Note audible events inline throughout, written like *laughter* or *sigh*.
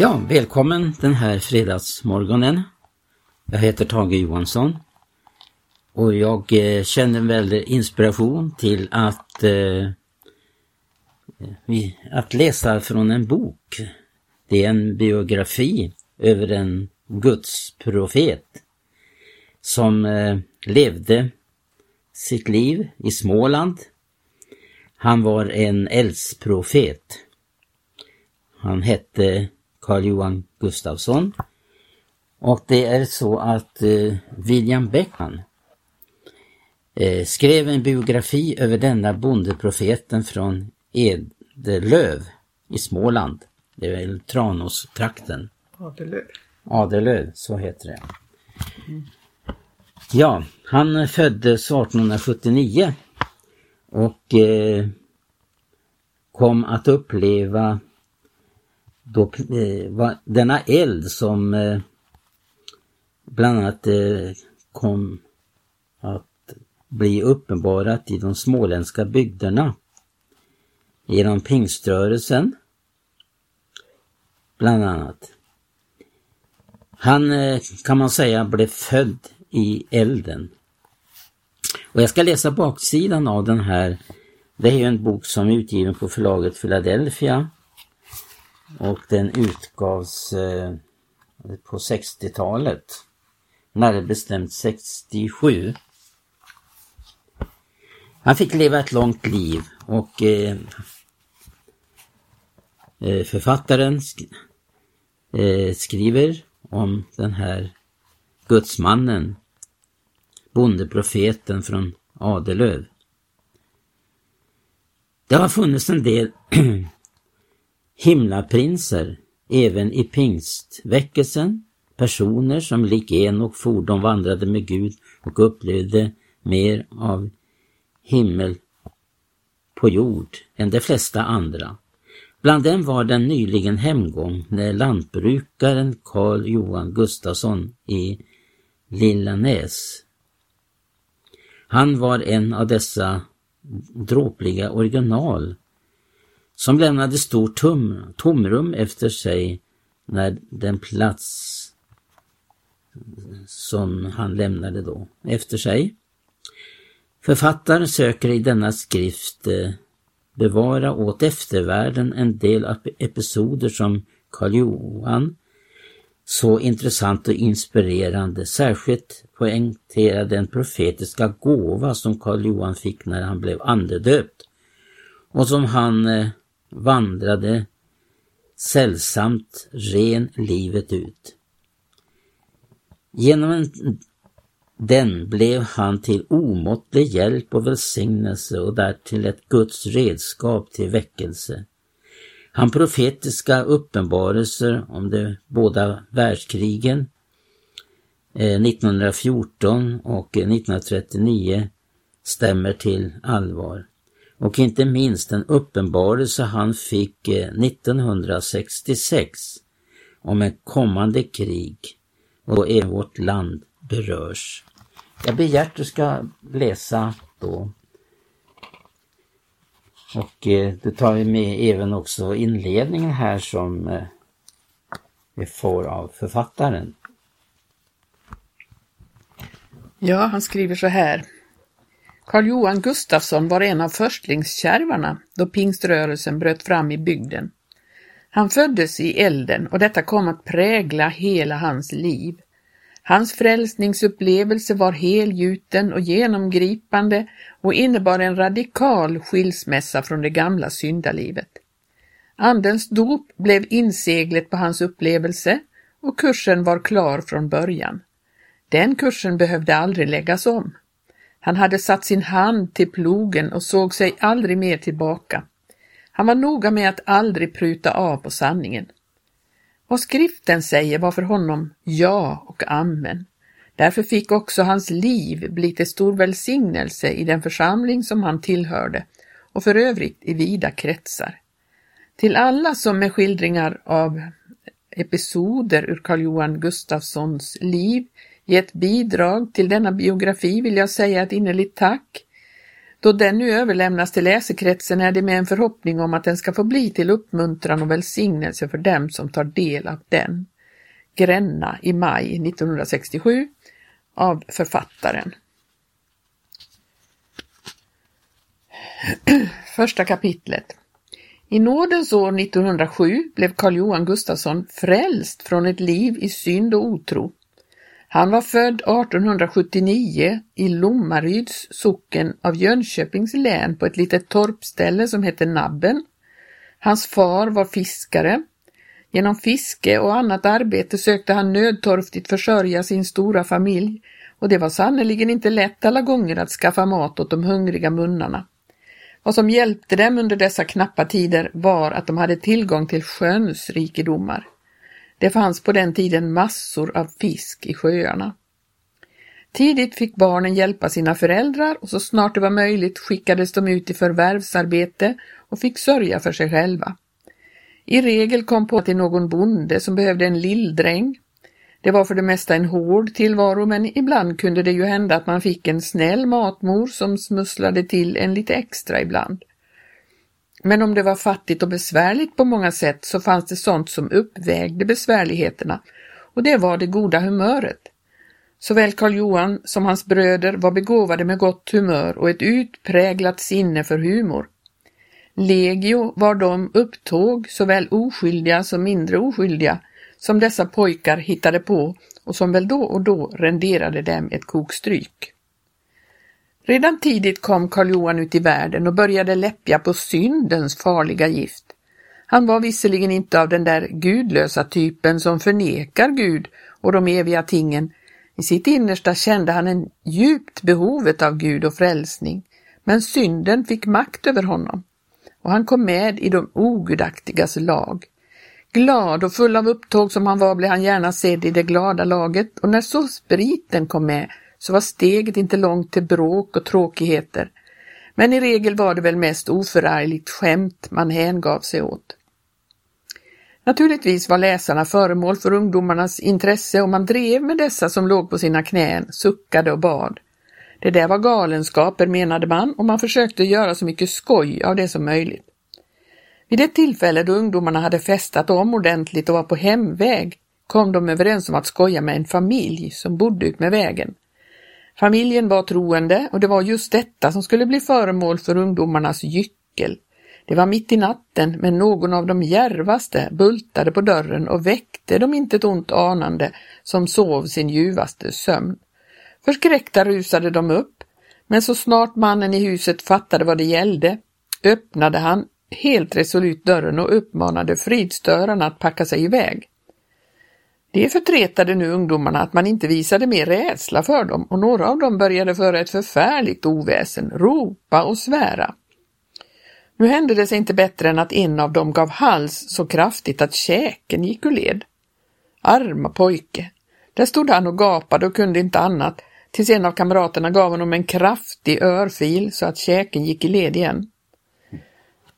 Ja, välkommen den här fredagsmorgonen. Jag heter Tage Johansson och jag eh, känner en väldig inspiration till att, eh, att läsa från en bok. Det är en biografi över en gudsprofet som eh, levde sitt liv i Småland. Han var en eldsprofet. Han hette Carl Johan Gustafsson. Och det är så att eh, William Beckman eh, skrev en biografi över denna bondeprofeten från Edelöv i Småland. Det är väl Tranåstrakten. Adelöv. Adelöv, så heter det. Ja, han föddes 1879 och eh, kom att uppleva då, eh, denna eld som eh, bland annat eh, kom att bli uppenbarat i de småländska bygderna genom pingströrelsen bland annat. Han eh, kan man säga blev född i elden. Och jag ska läsa baksidan av den här. Det är ju en bok som är utgiven på förlaget Philadelphia. Och den utgavs eh, på 60-talet. Närmare bestämt 67. Han fick leva ett långt liv och eh, eh författaren sk eh, skriver om den här gudsmannen, bondeprofeten från Adelöv. Det har funnits en del *clears throat* himlaprinser även i pingstväckelsen, personer som lik en och fordon vandrade med Gud och upplevde mer av himmel på jord än de flesta andra. Bland dem var den nyligen hemgångne lantbrukaren Karl Johan Gustafsson i Lillanäs. Han var en av dessa dråpliga original som lämnade stort tum, tomrum efter sig när den plats som han lämnade då efter sig. Författaren söker i denna skrift eh, bevara åt eftervärlden en del episoder som Karl Johan så intressant och inspirerande, särskilt poängtera den profetiska gåva som Karl Johan fick när han blev andedöpt och som han eh, vandrade sällsamt ren livet ut. Genom den blev han till omåttlig hjälp och välsignelse och därtill ett Guds redskap till väckelse. Han profetiska uppenbarelser om de båda världskrigen eh, 1914 och 1939 stämmer till allvar. Och inte minst en uppenbarelse han fick eh, 1966 om ett kommande krig och även vårt land berörs. Jag ber du ska läsa då och eh, du tar med även också inledningen här som eh, vi får av författaren. Ja, han skriver så här. Karl Johan Gustafsson var en av förstlingskärvarna då pingströrelsen bröt fram i bygden. Han föddes i elden och detta kom att prägla hela hans liv. Hans frälsningsupplevelse var helgjuten och genomgripande och innebar en radikal skilsmässa från det gamla syndalivet. Andens dop blev inseglet på hans upplevelse och kursen var klar från början. Den kursen behövde aldrig läggas om. Han hade satt sin hand till plogen och såg sig aldrig mer tillbaka. Han var noga med att aldrig pruta av på sanningen. Vad skriften säger var för honom ja och amen. Därför fick också hans liv bli till stor välsignelse i den församling som han tillhörde och för övrigt i vida kretsar. Till alla som med skildringar av episoder ur Carl Johan Gustafssons liv gett bidrag till denna biografi vill jag säga ett innerligt tack. Då den nu överlämnas till läsekretsen är det med en förhoppning om att den ska få bli till uppmuntran och välsignelse för dem som tar del av den. Gränna i maj 1967 av författaren. *clears throat* Första kapitlet I nådens år 1907 blev Carl Johan Gustafsson frälst från ett liv i synd och otro. Han var född 1879 i Lommaryds socken av Jönköpings län på ett litet torpställe som hette Nabben. Hans far var fiskare. Genom fiske och annat arbete sökte han nödtorftigt försörja sin stora familj och det var sannerligen inte lätt alla gånger att skaffa mat åt de hungriga munnarna. Vad som hjälpte dem under dessa knappa tider var att de hade tillgång till sjöns rikedomar. Det fanns på den tiden massor av fisk i sjöarna. Tidigt fick barnen hjälpa sina föräldrar och så snart det var möjligt skickades de ut i förvärvsarbete och fick sörja för sig själva. I regel kom på till någon bonde som behövde en lilldräng. Det var för det mesta en hård tillvaro men ibland kunde det ju hända att man fick en snäll matmor som smusslade till en lite extra ibland. Men om det var fattigt och besvärligt på många sätt så fanns det sånt som uppvägde besvärligheterna och det var det goda humöret. Såväl Karl Johan som hans bröder var begåvade med gott humör och ett utpräglat sinne för humor. Legio var de upptåg, såväl oskyldiga som mindre oskyldiga, som dessa pojkar hittade på och som väl då och då renderade dem ett kokstryk. Redan tidigt kom Karl Johan ut i världen och började läppja på syndens farliga gift. Han var visserligen inte av den där gudlösa typen som förnekar Gud och de eviga tingen. I sitt innersta kände han en djupt behovet av Gud och frälsning, men synden fick makt över honom och han kom med i de ogudaktigas lag. Glad och full av upptåg som han var blev han gärna sedd i det glada laget och när så spriten kom med så var steget inte långt till bråk och tråkigheter. Men i regel var det väl mest oförargligt skämt man hängav sig åt. Naturligtvis var läsarna föremål för ungdomarnas intresse och man drev med dessa som låg på sina knän, suckade och bad. Det där var galenskaper menade man och man försökte göra så mycket skoj av det som möjligt. Vid ett tillfälle då ungdomarna hade festat om ordentligt och var på hemväg kom de överens om att skoja med en familj som bodde ut med vägen. Familjen var troende och det var just detta som skulle bli föremål för ungdomarnas gyckel. Det var mitt i natten, men någon av de järvaste bultade på dörren och väckte de inte ett ont anande som sov sin ljuvaste sömn. Förskräckta rusade de upp, men så snart mannen i huset fattade vad det gällde öppnade han helt resolut dörren och uppmanade fridstörarna att packa sig iväg. Det förtretade nu ungdomarna att man inte visade mer rädsla för dem och några av dem började föra ett förfärligt oväsen, ropa och svära. Nu hände det sig inte bättre än att en av dem gav hals så kraftigt att käken gick ur led. Arma pojke! Där stod han och gapade och kunde inte annat tills en av kamraterna gav honom en kraftig örfil så att käken gick i led igen.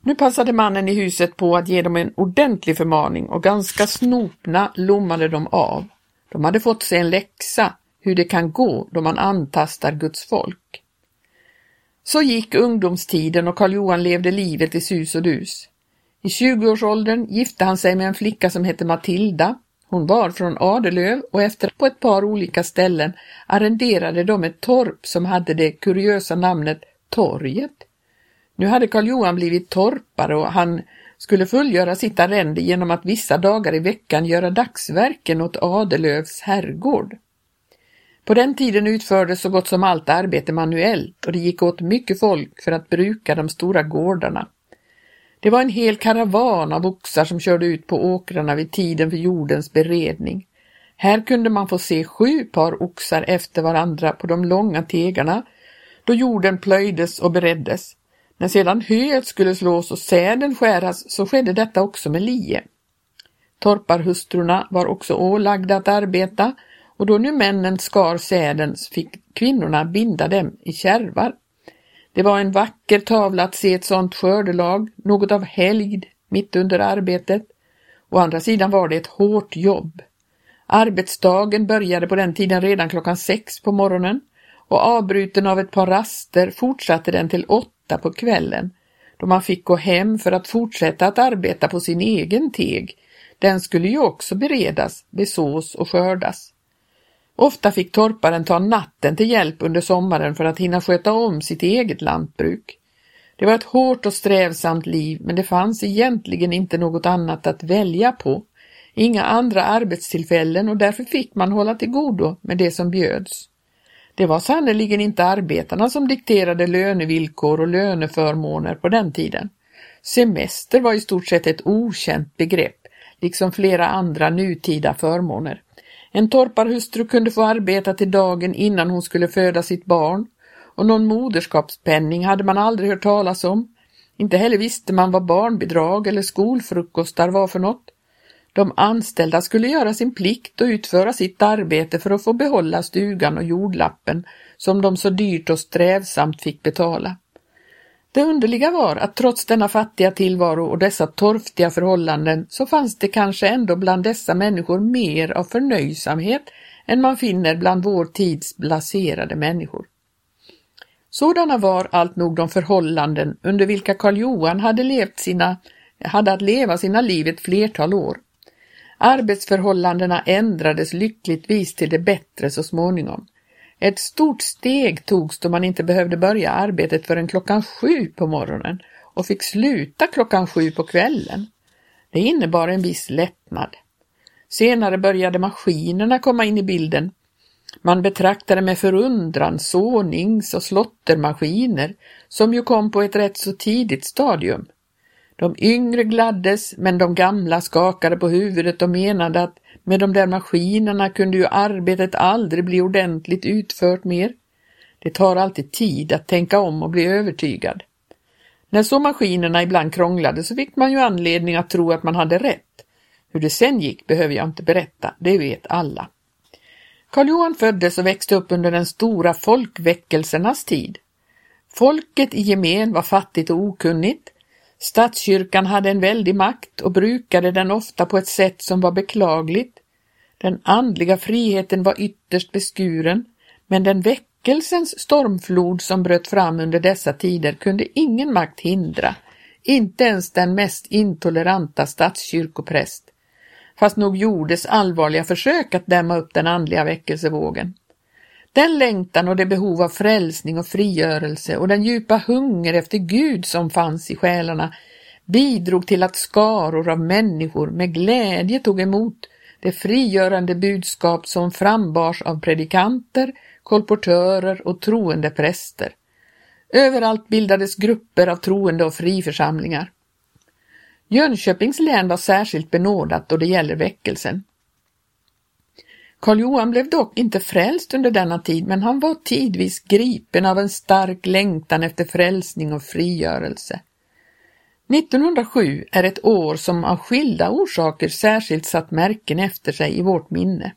Nu passade mannen i huset på att ge dem en ordentlig förmaning och ganska snopna lommade de av. De hade fått sig en läxa hur det kan gå då man antastar Guds folk. Så gick ungdomstiden och Karl Johan levde livet i sus och dus. I 20-årsåldern gifte han sig med en flicka som hette Matilda. Hon var från Adelöv och efter på ett par olika ställen arrenderade de ett torp som hade det kuriösa namnet Torget. Nu hade Karl Johan blivit torpare och han skulle fullgöra sitt arrende genom att vissa dagar i veckan göra dagsverken åt Adelövs herrgård. På den tiden utfördes så gott som allt arbete manuellt och det gick åt mycket folk för att bruka de stora gårdarna. Det var en hel karavan av oxar som körde ut på åkrarna vid tiden för jordens beredning. Här kunde man få se sju par oxar efter varandra på de långa tegarna då jorden plöjdes och bereddes. När sedan höet skulle slås och säden skäras så skedde detta också med lie. Torparhustrurna var också ålagda att arbeta och då nu männen skar säden fick kvinnorna binda dem i kärvar. Det var en vacker tavla att se ett sådant skördelag, något av helgd mitt under arbetet. Å andra sidan var det ett hårt jobb. Arbetsdagen började på den tiden redan klockan sex på morgonen och avbruten av ett par raster fortsatte den till åtta på kvällen då man fick gå hem för att fortsätta att arbeta på sin egen teg. Den skulle ju också beredas, besås och skördas. Ofta fick torparen ta natten till hjälp under sommaren för att hinna sköta om sitt eget lantbruk. Det var ett hårt och strävsamt liv men det fanns egentligen inte något annat att välja på. Inga andra arbetstillfällen och därför fick man hålla till godo med det som bjöds. Det var sannerligen inte arbetarna som dikterade lönevillkor och löneförmåner på den tiden. Semester var i stort sett ett okänt begrepp, liksom flera andra nutida förmåner. En torparhustru kunde få arbeta till dagen innan hon skulle föda sitt barn och någon moderskapspenning hade man aldrig hört talas om. Inte heller visste man vad barnbidrag eller skolfrukostar var för något. De anställda skulle göra sin plikt och utföra sitt arbete för att få behålla stugan och jordlappen som de så dyrt och strävsamt fick betala. Det underliga var att trots denna fattiga tillvaro och dessa torftiga förhållanden så fanns det kanske ändå bland dessa människor mer av förnöjsamhet än man finner bland vår tids blaserade människor. Sådana var allt nog de förhållanden under vilka Karl Johan hade, levt sina, hade att leva sina liv ett flertal år. Arbetsförhållandena ändrades lyckligtvis till det bättre så småningom. Ett stort steg togs då man inte behövde börja arbetet förrän klockan sju på morgonen och fick sluta klockan sju på kvällen. Det innebar en viss lättnad. Senare började maskinerna komma in i bilden. Man betraktade med förundran sånings- och slottermaskiner som ju kom på ett rätt så tidigt stadium. De yngre gladdes, men de gamla skakade på huvudet och menade att med de där maskinerna kunde ju arbetet aldrig bli ordentligt utfört mer. Det tar alltid tid att tänka om och bli övertygad. När så maskinerna ibland krånglade så fick man ju anledning att tro att man hade rätt. Hur det sen gick behöver jag inte berätta, det vet alla. Karl Johan föddes och växte upp under den stora folkväckelsernas tid. Folket i gemen var fattigt och okunnigt, Statskyrkan hade en väldig makt och brukade den ofta på ett sätt som var beklagligt. Den andliga friheten var ytterst beskuren, men den väckelsens stormflod som bröt fram under dessa tider kunde ingen makt hindra, inte ens den mest intoleranta statskyrkopräst. Fast nog gjordes allvarliga försök att dämma upp den andliga väckelsevågen. Den längtan och det behov av frälsning och frigörelse och den djupa hunger efter Gud som fanns i själarna bidrog till att skaror av människor med glädje tog emot det frigörande budskap som frambars av predikanter, kolportörer och troende präster. Överallt bildades grupper av troende och friförsamlingar. Jönköpings län var särskilt benådat då det gäller väckelsen. Karl Johan blev dock inte frälst under denna tid, men han var tidvis gripen av en stark längtan efter frälsning och frigörelse. 1907 är ett år som av skilda orsaker särskilt satt märken efter sig i vårt minne.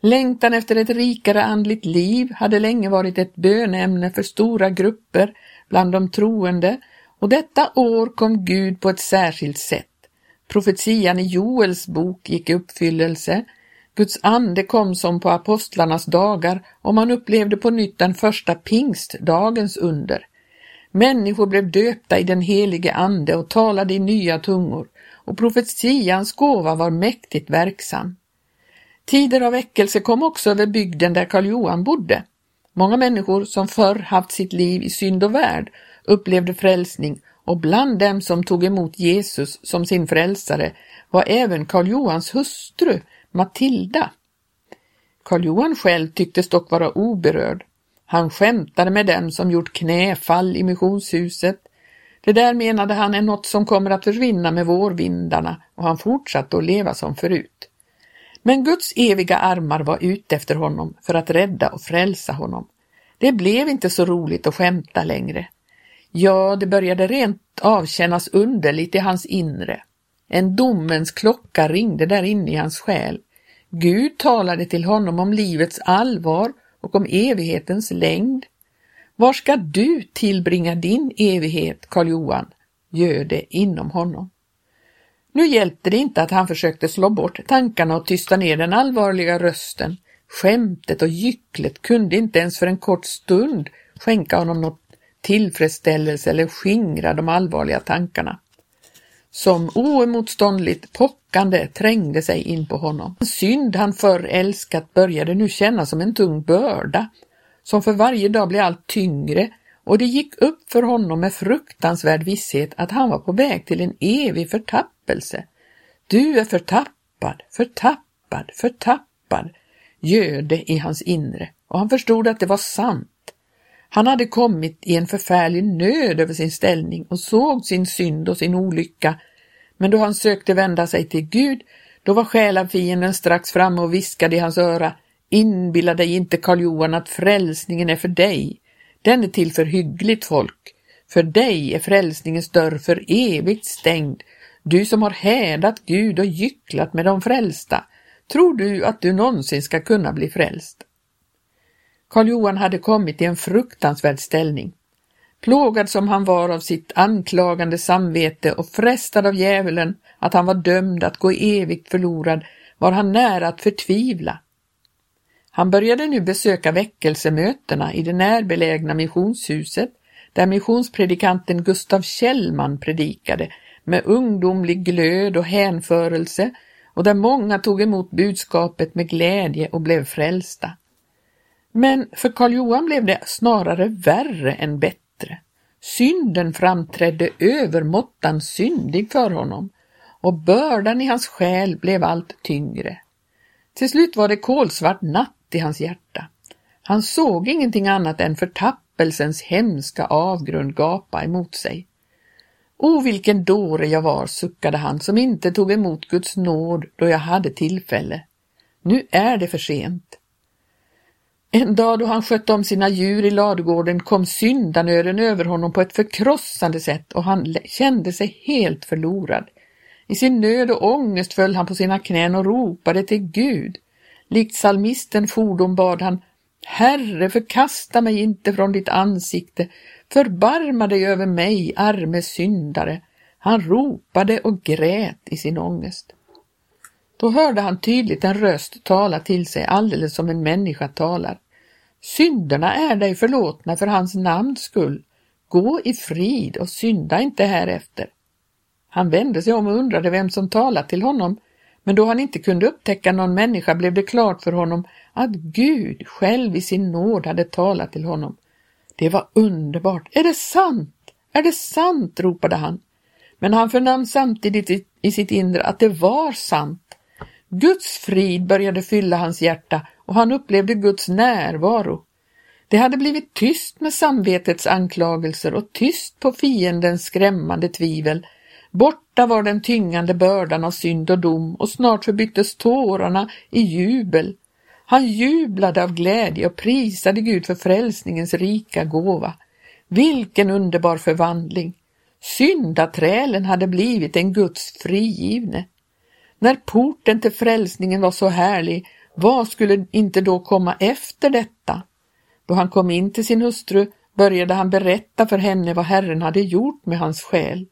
Längtan efter ett rikare andligt liv hade länge varit ett bönämne för stora grupper bland de troende och detta år kom Gud på ett särskilt sätt. Profetian i Joels bok gick i uppfyllelse, Guds ande kom som på apostlarnas dagar och man upplevde på nytt den första pingstdagens under. Människor blev döpta i den helige ande och talade i nya tungor och profetians gåva var mäktigt verksam. Tider av väckelse kom också över bygden där Karl Johan bodde. Många människor som förr haft sitt liv i synd och värld upplevde frälsning och bland dem som tog emot Jesus som sin frälsare var även Karl Johans hustru Matilda. Karl Johan själv tycktes dock vara oberörd. Han skämtade med dem som gjort knäfall i missionshuset. Det där menade han är något som kommer att försvinna med vårvindarna och han fortsatte att leva som förut. Men Guds eviga armar var ute efter honom för att rädda och frälsa honom. Det blev inte så roligt att skämta längre. Ja, det började rent avkännas underligt i hans inre. En domens klocka ringde där inne i hans själ. Gud talade till honom om livets allvar och om evighetens längd. Var ska du tillbringa din evighet, Karl Johan? Gör det inom honom. Nu hjälpte det inte att han försökte slå bort tankarna och tysta ner den allvarliga rösten. Skämtet och gycklet kunde inte ens för en kort stund skänka honom något tillfredsställelse eller skingra de allvarliga tankarna. Som oemotståndligt pockande trängde sig in på honom. En synd han förr älskat började nu kännas som en tung börda, som för varje dag blev allt tyngre och det gick upp för honom med fruktansvärd visshet att han var på väg till en evig förtappelse. Du är förtappad, förtappad, förtappad, göd det i hans inre och han förstod att det var sant. Han hade kommit i en förfärlig nöd över sin ställning och såg sin synd och sin olycka, men då han sökte vända sig till Gud, då var själafienden strax framme och viskade i hans öra, inbilla dig inte Karl Johan att frälsningen är för dig, den är till för hyggligt folk. För dig är frälsningens dörr för evigt stängd, du som har hädat Gud och gycklat med de frälsta. Tror du att du någonsin ska kunna bli frälst? Karl Johan hade kommit i en fruktansvärd ställning. Plågad som han var av sitt anklagande samvete och frestad av djävulen att han var dömd att gå evigt förlorad var han nära att förtvivla. Han började nu besöka väckelsemötena i det närbelägna missionshuset där missionspredikanten Gustav Kjellman predikade med ungdomlig glöd och hänförelse och där många tog emot budskapet med glädje och blev frälsta. Men för Karl Johan blev det snarare värre än bättre. Synden framträdde övermåttan syndig för honom och bördan i hans själ blev allt tyngre. Till slut var det kolsvart natt i hans hjärta. Han såg ingenting annat än förtappelsens hemska avgrund gapa emot sig. O, vilken dåre jag var, suckade han, som inte tog emot Guds nåd då jag hade tillfälle. Nu är det för sent. En dag då han skötte om sina djur i ladugården kom syndanöden över honom på ett förkrossande sätt och han kände sig helt förlorad. I sin nöd och ångest föll han på sina knän och ropade till Gud. Likt salmisten fordon bad han Herre, förkasta mig inte från ditt ansikte, förbarma dig över mig, arme syndare. Han ropade och grät i sin ångest. Då hörde han tydligt en röst tala till sig alldeles som en människa talar. Synderna är dig förlåtna för hans namns skull. Gå i frid och synda inte härefter. Han vände sig om och undrade vem som talat till honom, men då han inte kunde upptäcka någon människa blev det klart för honom att Gud själv i sin nåd hade talat till honom. Det var underbart. Är det sant? Är det sant? ropade han. Men han förnam samtidigt i, i sitt inre att det var sant. Guds frid började fylla hans hjärta och han upplevde Guds närvaro. Det hade blivit tyst med samvetets anklagelser och tyst på fiendens skrämmande tvivel Borta var den tyngande bördan av synd och dom och snart förbyttes tårarna i jubel. Han jublade av glädje och prisade Gud för frälsningens rika gåva. Vilken underbar förvandling! Syndaträlen hade blivit en Guds frigivne. När porten till frälsningen var så härlig, vad skulle inte då komma efter detta? Då han kom in till sin hustru började han berätta för henne vad Herren hade gjort med hans själ.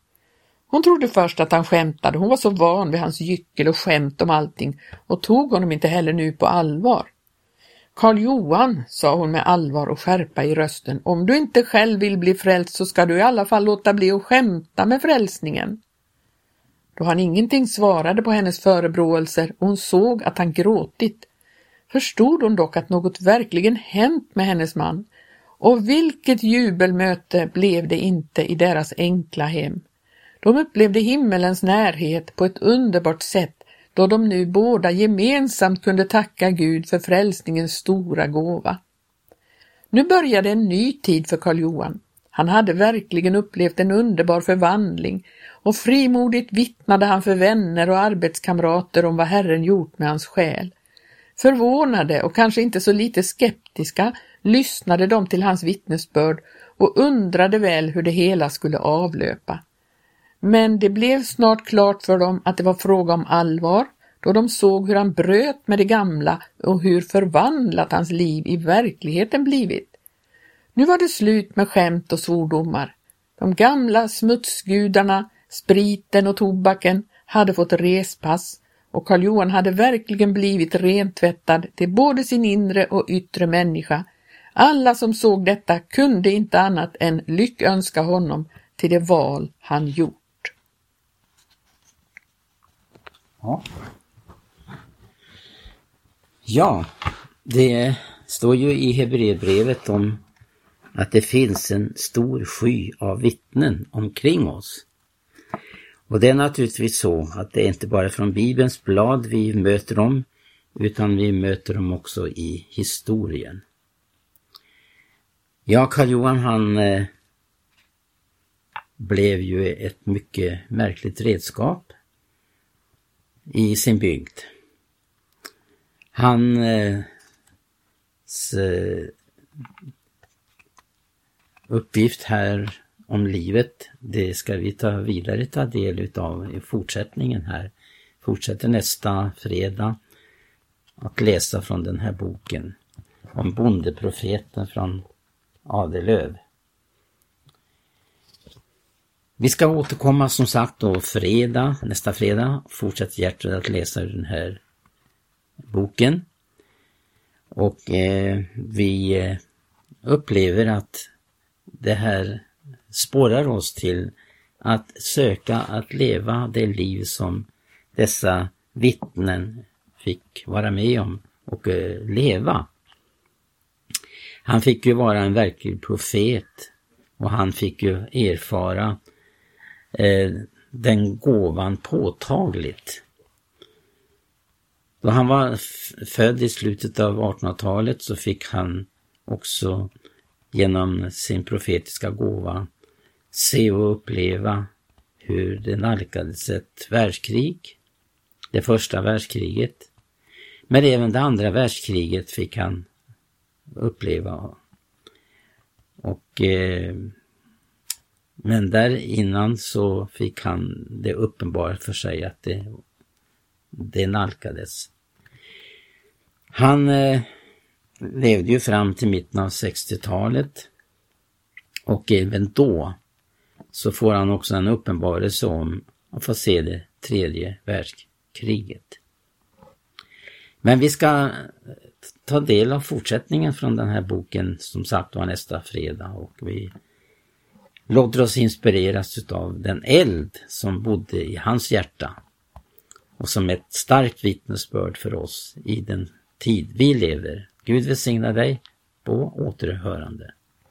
Hon trodde först att han skämtade, hon var så van vid hans gyckel och skämt om allting och tog honom inte heller nu på allvar. Karl Johan, sa hon med allvar och skärpa i rösten, om du inte själv vill bli frälst så ska du i alla fall låta bli att skämta med frälsningen. Då han ingenting svarade på hennes förebråelser och hon såg att han gråtit, förstod hon dock att något verkligen hänt med hennes man. Och vilket jubelmöte blev det inte i deras enkla hem. De upplevde himmelens närhet på ett underbart sätt då de nu båda gemensamt kunde tacka Gud för frälsningens stora gåva. Nu började en ny tid för Karl Johan. Han hade verkligen upplevt en underbar förvandling och frimodigt vittnade han för vänner och arbetskamrater om vad Herren gjort med hans själ. Förvånade och kanske inte så lite skeptiska lyssnade de till hans vittnesbörd och undrade väl hur det hela skulle avlöpa. Men det blev snart klart för dem att det var fråga om allvar då de såg hur han bröt med det gamla och hur förvandlat hans liv i verkligheten blivit. Nu var det slut med skämt och svordomar. De gamla smutsgudarna, spriten och tobaken hade fått respass och Karl Johan hade verkligen blivit rentvättad till både sin inre och yttre människa. Alla som såg detta kunde inte annat än lyckönska honom till det val han gjort. Ja, ja det står ju i Hebreerbrevet om att det finns en stor sky av vittnen omkring oss. Och det är naturligtvis så att det är inte bara från Bibelns blad vi möter dem, utan vi möter dem också i historien. Ja, Karl Johan han eh, blev ju ett mycket märkligt redskap i sin bygd. Han eh, uppgift här om livet, det ska vi ta vidare ta del utav i fortsättningen här. Fortsätter nästa fredag att läsa från den här boken om bondeprofeten från Adelöv. Vi ska återkomma som sagt då fredag, nästa fredag. Fortsätt hjärtat att läsa den här boken. Och eh, vi eh, upplever att det här spårar oss till att söka att leva det liv som dessa vittnen fick vara med om och eh, leva. Han fick ju vara en verklig profet och han fick ju erfara eh, den gåvan påtagligt. Då han var född i slutet av 1800-talet så fick han också genom sin profetiska gåva se och uppleva hur det nalkades ett världskrig. Det första världskriget. Men även det andra världskriget fick han uppleva. Och eh, Men där innan så fick han det uppenbart för sig att det, det nalkades. Han eh, levde ju fram till mitten av 60-talet och även då så får han också en uppenbarelse om att få se det tredje världskriget. Men vi ska ta del av fortsättningen från den här boken som sagt var nästa fredag och vi låter oss inspireras utav den eld som bodde i hans hjärta och som ett starkt vittnesbörd för oss i den tid vi lever. Gud välsigna dig på återhörande.